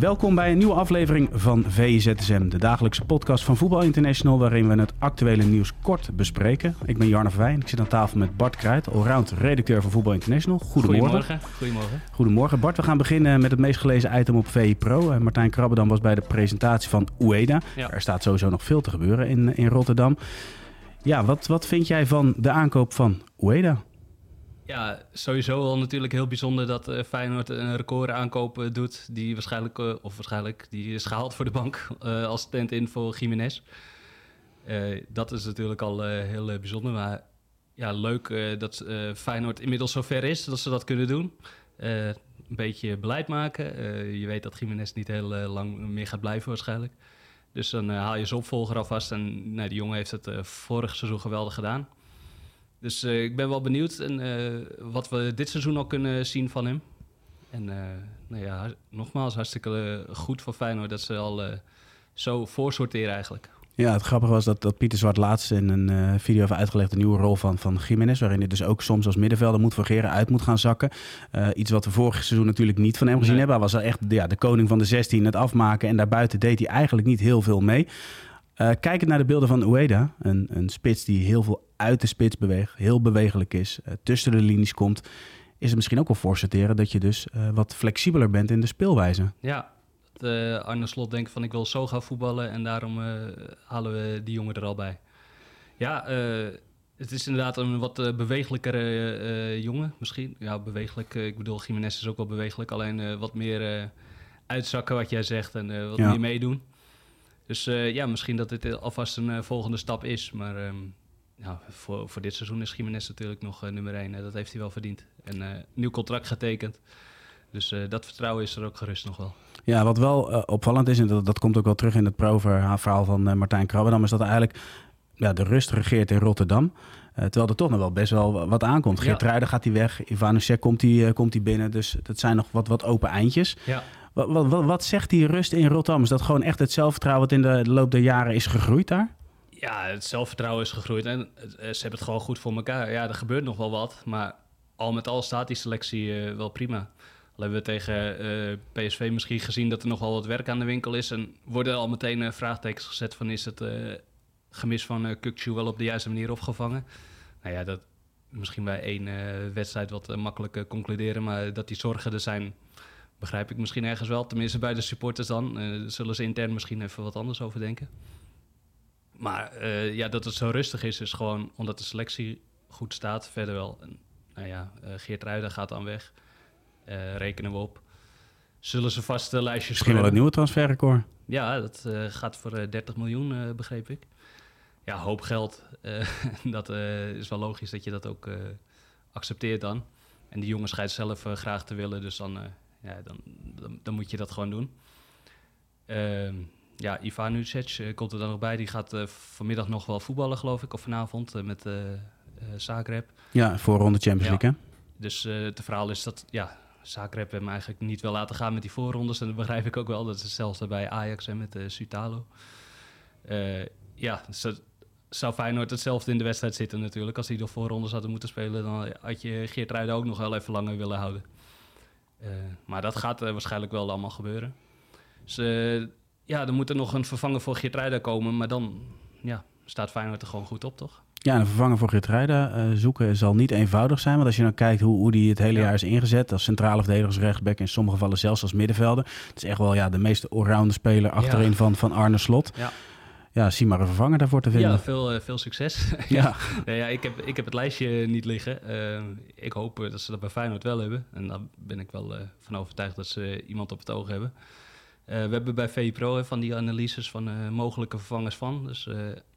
Welkom bij een nieuwe aflevering van VZSM, de dagelijkse podcast van Voetbal International, waarin we het actuele nieuws kort bespreken. Ik ben Jarno Verwijn, ik zit aan tafel met Bart Kruijt, allround redacteur van Voetbal International. Goedemorgen. Goedemorgen. Goedemorgen. Goedemorgen. Bart, we gaan beginnen met het meest gelezen item op VI Pro. Uh, Martijn Krabbedam was bij de presentatie van Ueda. Ja. Er staat sowieso nog veel te gebeuren in, in Rotterdam. Ja, wat, wat vind jij van de aankoop van Ueda? Ja, sowieso al natuurlijk heel bijzonder dat eh, Feyenoord een record aankoop eh, doet. Die waarschijnlijk, eh, of waarschijnlijk, die is gehaald voor de bank als stand-in voor Jiménez. Dat is natuurlijk al heel bijzonder. Maar ja, leuk dat Feyenoord inmiddels zover is dat ze dat kunnen doen. Een beetje beleid maken. Je weet dat Jiménez niet heel lang meer gaat blijven waarschijnlijk. Dus dan haal je zijn opvolger alvast. En nou, die jongen heeft het vorig seizoen geweldig gedaan. Dus eh, ik ben wel benieuwd en, eh, wat we dit seizoen al kunnen zien van hem. En eh, nou ja, nogmaals, hartstikke goed voor Feyenoord dat ze al zo voorsorteren eigenlijk. Ja, het grappige was dat, dat Pieter Zwart laatst in een video heeft uitgelegd... de nieuwe rol van, van Jiménez... waarin hij dus ook soms als middenvelder moet fungeren, uit moet gaan zakken. Iets wat we vorig seizoen natuurlijk niet van hem gezien Nee. hebben. Hij was echt ja, de koning van de 16, het afmaken... en daarbuiten deed hij eigenlijk niet heel veel mee. Eh kijkend naar de beelden van Ueda, een, een spits die heel veel uit de spits beweegt... heel bewegelijk is, eh, tussen de linies komt... is het misschien ook wel voorsorteren dat je dus eh, wat flexibeler bent in de speelwijze. Ja, dat Arne Slot denkt van ik wil zo gaan voetballen en daarom halen we die jongen er al bij. Ja, het is inderdaad een wat bewegelijkere jongen misschien. Ja, bewegelijk. ik bedoel, Jiménez is ook wel bewegelijk, alleen wat meer uitzakken wat jij zegt en wat Ja. meer meedoen. Dus eh, ja, misschien dat dit alvast een eh, volgende stap is, maar... ehm, ja, voor, voor dit seizoen is Jiménez natuurlijk nog eh, nummer 1. dat heeft hij wel verdiend. En eh nieuw contract getekend. Dus eh, dat vertrouwen is er ook gerust nog wel. Ja, wat wel eh, opvallend is, en dat, dat komt ook wel terug in het pro-verhaal van eh, Martijn Krabbedam, is dat eigenlijk ja, de rust regeert in Rotterdam. Eh, terwijl er toch nog wel best wel wat aankomt. Ja. Geert Ruijden gaat hij weg, Ivanusek komt hij eh, komt hij binnen. Dus dat zijn nog wat, wat open eindjes. Ja. Wat, wat, wat, zegt die rust in Rotterdam? Is dat gewoon echt het zelfvertrouwen wat in de loop der jaren is gegroeid daar? Ja, het zelfvertrouwen is gegroeid en eh, ze hebben het gewoon goed voor elkaar. Ja, er gebeurt nog wel wat, maar al met al staat die selectie eh, wel prima. Al hebben we tegen eh, PSV misschien gezien dat er nog wel wat werk aan de winkel is. En worden al meteen vraagtekens gezet van is het gemis van uh, wel op de juiste manier opgevangen? Nou ja, dat misschien bij één wedstrijd wat makkelijk concluderen, maar dat die zorgen er zijn, begrijp ik misschien ergens wel. Tenminste bij de supporters dan. Eh, zullen ze intern misschien even wat anders over denken. Maar eh, ja, dat het zo rustig is, is gewoon omdat de selectie goed staat. Verder wel. En, nou ja, eh, Geert Ruijden gaat dan weg. Rekenen we op. Zullen ze vast de lijstjes Misschien wel een scrubben? nieuwe transferrecord. Ja, dat gaat voor eh, 30 miljoen, begreep ik. Ja, hoop geld. Dat is wel logisch dat je dat ook accepteert dan. En die jongen schijnt zelf graag te willen, dus dan, ja, dan, dan, dan moet je dat gewoon doen. Ehm, ja, Ivan Nucic eh, komt er dan nog bij. Die gaat eh, vanmiddag nog wel voetballen, geloof ik, of vanavond eh, met Zagreb. Ja, voorronde Champions Ja. League hè? Dus het verhaal is dat, ja, Zagreb hem eigenlijk niet wil laten gaan met die voorrondes. En dat begrijp ik ook wel. Dat is hetzelfde bij Ajax en met Sutalo. Ja, dus dat zou Feyenoord hetzelfde in de wedstrijd zitten natuurlijk. Als hij de voorrondes hadden moeten spelen, dan had je Geert Ruijden ook nog wel even langer willen houden. Eh, maar dat gaat eh, waarschijnlijk wel allemaal gebeuren. Dus eh, ja, er moet er nog een vervanger voor Geert Ruijden komen. Maar dan ja, staat Feyenoord er gewoon goed op, toch? Ja, en een vervanger voor Geert Ruijden eh, zoeken zal niet eenvoudig zijn. Want als je dan kijkt hoe, hoe die het hele Ja. jaar is ingezet... als centrale verdediger, als rechtsback... in sommige gevallen zelfs als middenvelder. Het is echt wel ja, de meest allrounder speler achterin Ja. van, van Arne Slot. Ja. Ja, zie maar een vervanger daarvoor te vinden. Ja, veel, eh, veel succes. Ja. Nee, ja, ik, heb, ik heb het lijstje niet liggen. Eh, ik hoop eh, dat ze dat bij Feyenoord wel hebben. En daar ben ik wel van overtuigd dat ze iemand op het oog hebben. We hebben bij VPRO hè, van die analyses van mogelijke vervangers van. Dus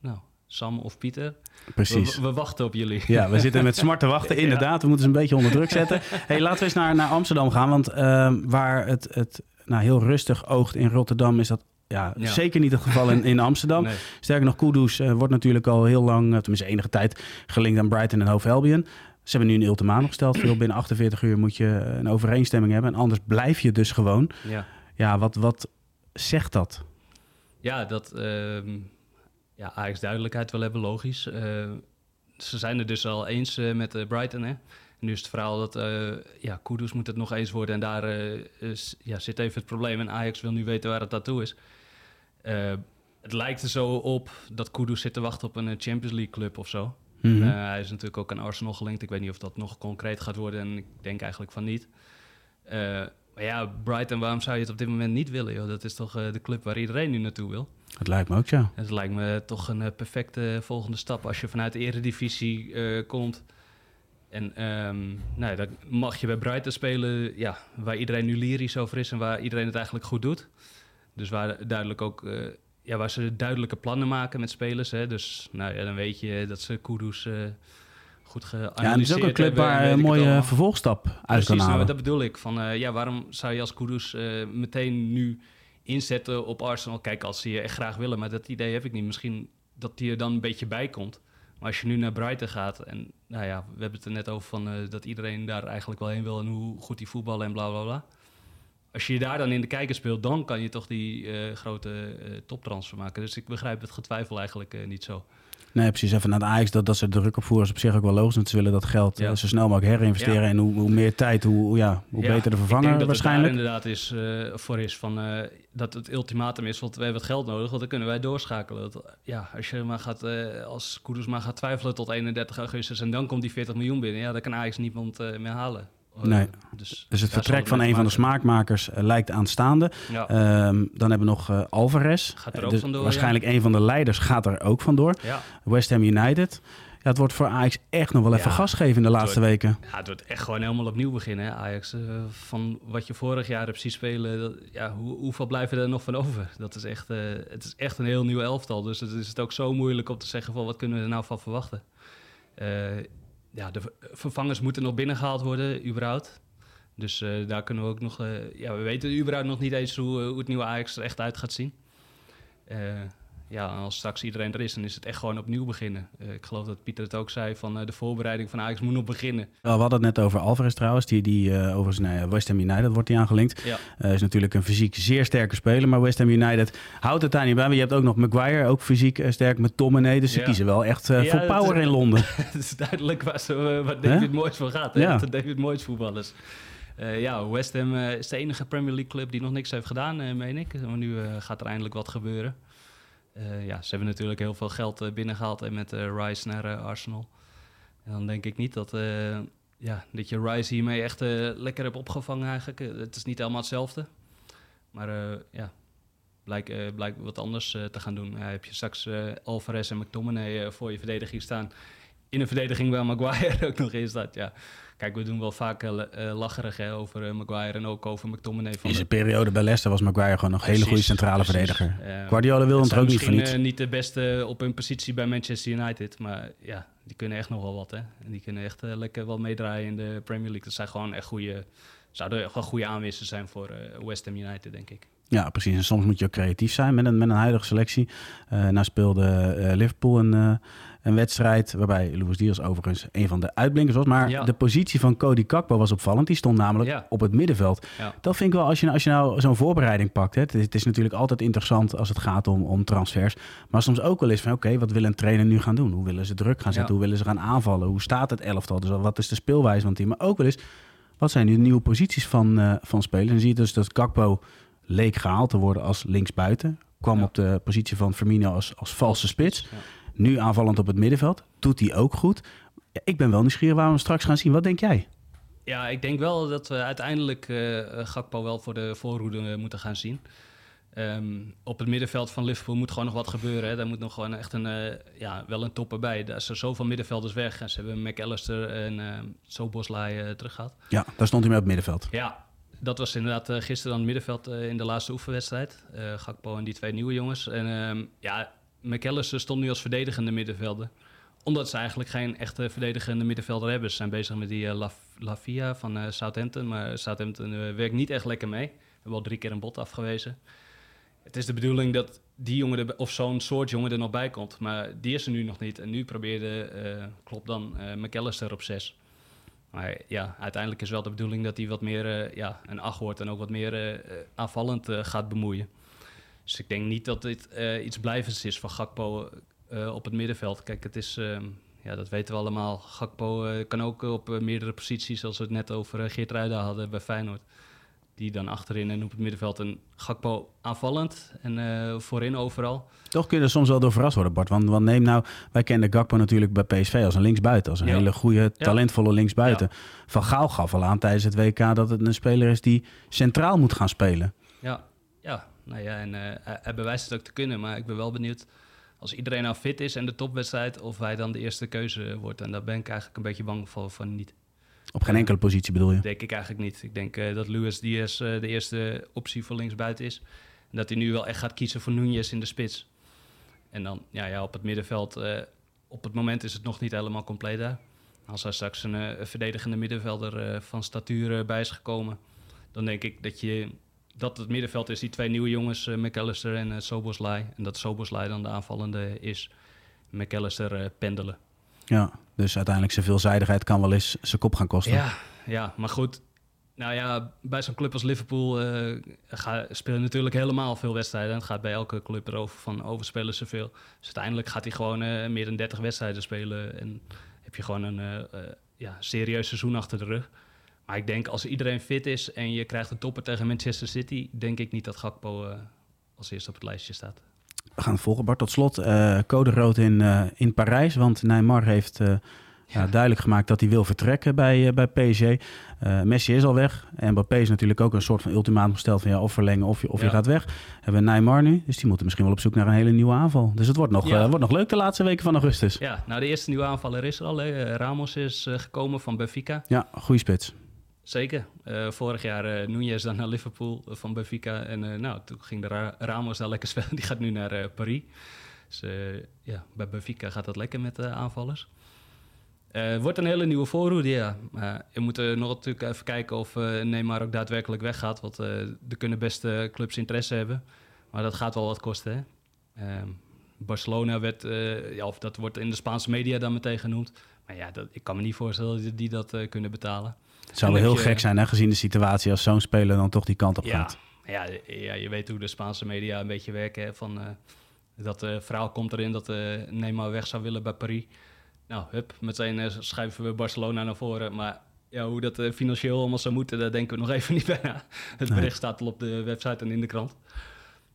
nou, Sam of Pieter. Precies. We, we wachten op jullie. Ja, we zitten met smart te wachten, inderdaad. We moeten ze een beetje onder druk zetten. Hey, laten we eens naar, naar Amsterdam gaan. Want ehm, waar het, het nou, heel rustig oogt in Rotterdam, is dat ja, Ja. zeker niet het geval in, in Amsterdam. Nee. Sterker nog, Kudus eh, wordt natuurlijk al heel lang, eh, tenminste enige tijd, gelinkt aan Brighton en Hove Albion. Ze hebben nu een ultimatum gesteld. Veel binnen 48 uur moet je een overeenstemming hebben. En anders blijf je dus gewoon. Ja. Ja, wat, wat zegt dat? Ja, dat ehm ja, Ajax duidelijkheid wil hebben, logisch. Eh, ze zijn het dus al eens met Brighton. Hè? En nu is het verhaal dat eh ja, Kudus moet het nog eens worden. En daar is, ja, zit even het probleem. En Ajax wil nu weten waar het naartoe is. Eh, het lijkt er zo op dat Kudus zit te wachten op een eh, Champions League club of zo. Mhm. Eh, hij is natuurlijk ook aan Arsenal gelinkt. Ik weet niet of dat nog concreet gaat worden. En ik denk eigenlijk van niet. Eh, maar ja, Brighton, waarom zou je het op dit moment niet willen? Joh? Dat is toch de club waar iedereen nu naartoe wil. Het lijkt me ook, ja. Het lijkt me toch een perfecte volgende stap als je vanuit de eredivisie komt. En ehm, nou, dan mag je bij Brighton spelen, ja, waar iedereen nu lyrisch over is en waar iedereen het eigenlijk goed doet. Dus waar duidelijk ook, eh, ja, waar ze duidelijke plannen maken met spelers. Hè. Dus nou, ja, dan weet je dat ze Kudus eh, goed geanalyseerd Ja, en het is ook een club hebben, waar een het mooie vervolgstap uit Precies, kan nou, halen. dat bedoel ik. Van, eh, ja, waarom zou je als Kudus eh, meteen nu inzetten op Arsenal? Kijk, als ze je echt graag willen, maar dat idee heb ik niet. Misschien dat die er dan een beetje bij komt. Maar als je nu naar Brighton gaat en nou ja, we hebben het er net over van eh, dat iedereen daar eigenlijk wel heen wil en hoe goed die voetballen en bla bla bla. Als je je daar dan in de kijker speelt, dan kan je toch die eh, grote eh, toptransfer maken. Dus ik begrijp het getwijfel eigenlijk eh, niet zo. Nee, precies. Even naar de Ajax, dat, dat ze druk opvoeren is op zich ook wel logisch. Want ze willen dat geld Ja. zo snel mogelijk herinvesteren. Ja. En hoe, hoe meer tijd, hoe, ja, hoe Ja, beter de Ik vervanger dat waarschijnlijk. het daar inderdaad is, voor is van, dat het ultimatum is, want we hebben het geld nodig, want dan kunnen wij doorschakelen. Dat, ja, als je maar gaat, als Kudus maar gaat twijfelen tot 31 augustus en dan komt die 40 miljoen binnen, ja, dan kan Ajax niemand meer halen. Eh, Nee. dus, Dus het vertrek van een van de smaakmakers eh, lijkt aanstaande. Ja, Ehm, dan hebben we nog eh, Alvarez. Gaat er Eh, ook dus vandoor, Waarschijnlijk een van de leiders gaat er ook vandoor. ja. West Ham United. Ja, het wordt voor Ajax echt nog wel even Ja, gas geven in de laatste wordt- weken. ja, het wordt echt gewoon helemaal opnieuw beginnen, hè, Ajax. Eh, van wat je vorig jaar hebt zien spelen, dat- ja, hoe, hoeveel blijven er nog van over? Dat is echt, eh, het is echt een heel nieuw elftal. Dus het is het ook zo moeilijk om te zeggen van wat kunnen we er nou van verwachten. Ja, de ver- vervangers moeten nog binnengehaald worden, überhaupt. Dus eh, daar kunnen we ook nog... eh, ja, we weten überhaupt nog niet eens hoe, eh, hoe het nieuwe Ajax er echt uit gaat zien. Ja, en als straks iedereen er is, dan is het echt gewoon opnieuw beginnen. Eh, ik geloof dat Pieter het ook zei, van eh, de voorbereiding van Ajax moet nog beginnen. We hadden het net over Alvarez trouwens. Die, die eh, overigens naar West Ham United wordt die aangelinkt. Ja. Is natuurlijk een fysiek zeer sterke speler. Maar West Ham United houdt het daar niet bij. Maar je hebt ook nog Maguire, ook fysiek sterk met McTominay. Dus ze Ja. kiezen wel echt Ja, voor dat- power in Londen. Het is duidelijk waar, ze, waar David Moyes voor gaat. Hè? Ja. De David Moyes voetballers. Ja, West Ham is de enige Premier League club die nog niks heeft gedaan, meen ik. Maar nu gaat er eindelijk wat gebeuren. Eh, ja, ze hebben natuurlijk heel veel geld eh, binnengehaald en met eh, Rice naar Arsenal. En dan denk ik niet dat, ja, dat je Rice hiermee echt lekker hebt opgevangen eigenlijk. Het is niet helemaal hetzelfde. Maar ja, blijkt blijkt wat anders te gaan doen. Heb je straks Alvarez en McTominay voor je verdediging staan. In een verdediging waar Maguire ook nog in staat. Ja. Kijk, we doen wel vaak eh, lacherig hè, over eh, Maguire en ook over McTominay. Van In de- zijn periode bij Leicester was Maguire gewoon nog een hele goede centrale precies. verdediger. Guardiola wil hem het ook niet voor niets. niet de beste op hun positie bij Manchester United. Maar ja, die kunnen echt nog wel wat. Hè? En die kunnen echt lekker wel meedraaien in de Premier League. Dat zijn gewoon echt goede... Zouden echt wel goede aanwissers zijn voor West Ham United, denk ik. Ja, precies. En soms moet je ook creatief zijn met een, met een huidige selectie. Nou speelde Liverpool een, een wedstrijd waarbij Luis Diaz overigens een van de uitblinkers was. Maar Ja. de positie van Cody Kakpo was opvallend. Die stond namelijk Ja. op het middenveld. Ja. Dat vind ik wel, als je, als je nou zo'n voorbereiding pakt. Hè, het, is, het is natuurlijk altijd interessant als het gaat om, om transfers. Maar soms ook wel eens van, oké, wat wil een trainer nu gaan doen? Hoe willen ze druk gaan zetten? Hoe willen ze gaan aanvallen? Hoe staat het elftal? Dus wat is de speelwijze van het team? Maar ook wel eens, wat zijn nu de nieuwe posities van, eh, van spelers? En zie je dus dat Kakpo leek gehaald te worden als linksbuiten. Kwam op de positie van Firmino als, als valse spits. Nu aanvallend op het middenveld. Doet hij ook goed. Ik ben wel nieuwsgierig waar we hem straks gaan zien. Wat denk jij? Ja, ik denk wel dat we uiteindelijk eh Gakpo wel voor de voorhoede eh, moeten gaan zien. Ehm, op het middenveld van Liverpool moet gewoon nog wat gebeuren. Hè. Daar moet nog gewoon echt een, eh, ja, wel een topper bij. Daar er zoveel middenvelders weg. En ze hebben McAllister en eh Soboslai eh teruggehaald. Ja, daar stond hij mee op het middenveld. Ja, dat was inderdaad gisteren dan het middenveld in de laatste oefenwedstrijd. Gakpo en die twee nieuwe jongens. En ehm, ja, McAllister stond nu als verdedigende middenvelder. Omdat ze eigenlijk geen echte verdedigende middenvelder hebben. Ze zijn bezig met die eh, La, La Via van eh, Southampton. Maar Southampton eh, werkt niet echt lekker mee. hebben al drie keer een bot afgewezen. Het is de bedoeling dat die jongen, er, of zo'n soort jongen er nog bij komt. Maar die is er nu nog niet. En nu probeerde, klopt dan, uh, McAllister op zes. Maar ja, uiteindelijk is wel de bedoeling dat hij wat meer uh, ja, een acht wordt en ook wat meer aanvallend gaat bemoeien. Dus ik denk niet dat dit iets blijvends is van Gakpo op het middenveld. Kijk, het is, ehm, ja, dat weten we allemaal. Gakpo kan ook op meerdere posities, zoals we het net over Geert Ruida hadden bij Feyenoord die dan achterin en op het middenveld een Gakpo aanvallend en voorin overal. Toch kun je er soms wel door verrast worden, Bart. Want, want neem nou, wij kennen Gakpo natuurlijk bij PSV als een linksbuiten. Als een hele goede, talentvolle linksbuiten. Ja. Van Gaal gaf al aan tijdens het WK dat het een speler is die centraal moet gaan spelen. Ja, ja. Nou ja, en uh, hij bewijst het ook te kunnen. Maar ik ben wel benieuwd als iedereen nou fit is en de topwedstrijd... of hij dan de eerste keuze wordt. En daar ben ik eigenlijk een beetje bang voor van niet. Op geen enkele positie bedoel je? Denk ik eigenlijk niet. Ik denk uh, dat Luis Diaz uh, de eerste optie voor linksbuiten is. En dat hij nu wel echt gaat kiezen voor Nunez in de spits. En dan ja, ja, op het middenveld, uh, op het moment is het nog niet helemaal compleet daar. Als er straks een verdedigende middenvelder van statuur bij is gekomen, dan denk ik dat, je, dat het middenveld is die twee nieuwe jongens, McAllister en uh, Soboslai. En dat Soboslai dan de aanvallende is. McAllister pendelen. Ja, dus uiteindelijk zijn veelzijdigheid kan wel eens zijn kop gaan kosten. Ja, ja maar goed. Nou ja, bij zo'n club als Liverpool uh, ga, spelen natuurlijk helemaal veel wedstrijden. Het gaat bij elke club erover van overspelen zoveel. Dus uiteindelijk gaat hij gewoon uh, meer dan 30 wedstrijden spelen. En heb je gewoon een uh, ja, serieus seizoen achter de rug. Maar ik denk als iedereen fit is en je krijgt een topper tegen Manchester City... denk ik niet dat Gakpo als eerste op het lijstje staat. We gaan het volgen, Bart. Tot slot, uh, code rood in, uh, in Parijs. Want Neymar heeft ja. duidelijk gemaakt dat hij wil vertrekken bij, bij PSG. Messi is al weg. En Mbappé is natuurlijk ook een soort van ultimatum gesteld van ja, of verlengen of je, of ja. je gaat weg. Hebben we Neymar nu, dus die moeten misschien wel op zoek naar een hele nieuwe aanval. Dus het wordt nog, ja. wordt nog leuk de laatste weken van augustus. Ja, nou de eerste nieuwe aanvaller is er al. Hè. Ramos is gekomen van Benfica. Ja, goede spits. Zeker. Uh, vorig jaar uh, Nunez dan naar Liverpool uh, van Benfica. En nou, toen ging de Ra Ramos daar lekker spelen. Die gaat nu naar Paris. Dus ja, bij Benfica gaat dat lekker met aanvallers. wordt een hele nieuwe voorhoede, ja. Maar we moeten nog natuurlijk even kijken of Neymar ook daadwerkelijk weggaat. Want er kunnen beste clubs interesse hebben. Maar dat gaat wel wat kosten, hè. Ehm, Barcelona werd, ja, of dat wordt in de Spaanse media dan meteen genoemd. Maar ja, dat, ik kan me niet voorstellen dat die dat kunnen betalen. Het zou wel heel gek zijn, hè, gezien de situatie als zo'n speler dan toch die kant op gaat. Ja, ja, je weet hoe de Spaanse media een beetje werken. Hè, van, uh, dat uh, verhaal komt erin dat uh, Neymar weg zou willen bij Paris. Nou, hup, meteen schuiven we Barcelona naar voren. Maar ja, hoe dat financieel allemaal zou moeten, daar denken we nog even niet bij na. Het bericht nee. staat al op de website en in de krant.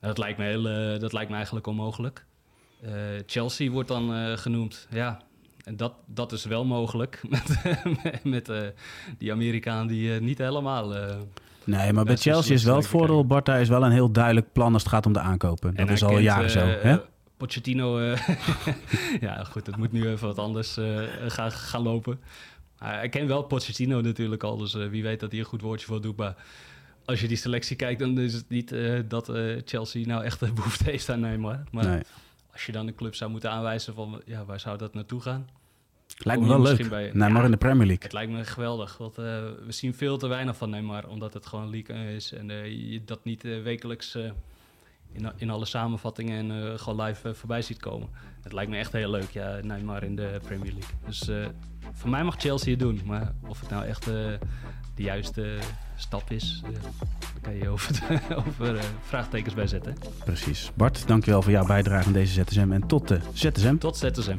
Dat lijkt me, heel, dat lijkt me eigenlijk onmogelijk. Chelsea wordt dan genoemd. Ja, en dat, dat is wel mogelijk met, met uh, die Amerikaan die uh, niet helemaal... Uh, nee, maar bij Chelsea is wel het voordeel, Bart, daar is wel een heel duidelijk plan als het gaat om de aankopen. Dat en is al jaren zo. Hè? Pochettino, ja goed, het moet nu even wat anders gaan, gaan lopen. hij kent wel Pochettino natuurlijk al, dus wie weet dat hij een goed woordje voor doet. Maar als je die selectie kijkt, dan is het niet dat Chelsea nou echt de behoefte heeft aan Neymar. Maar nee als je dan een club zou moeten aanwijzen van ja, waar zou dat naartoe gaan? Lijkt me wel leuk. Bij, Neymar in de Premier League. Het lijkt me geweldig. Want uh, we zien veel te weinig van Neymar, omdat het gewoon league is. En uh, je dat niet uh, wekelijks in, in alle samenvattingen en gewoon live voorbij ziet komen. Het lijkt me echt heel leuk, ja, Neymar in de Premier League. Dus voor mij mag Chelsea het doen. Maar of het nou echt de juiste stap is, daar kan je over, over vraagtekens bij zetten. Precies. Bart, dankjewel voor jouw bijdrage aan deze ZSM en tot de ZSM. Tot ZSM.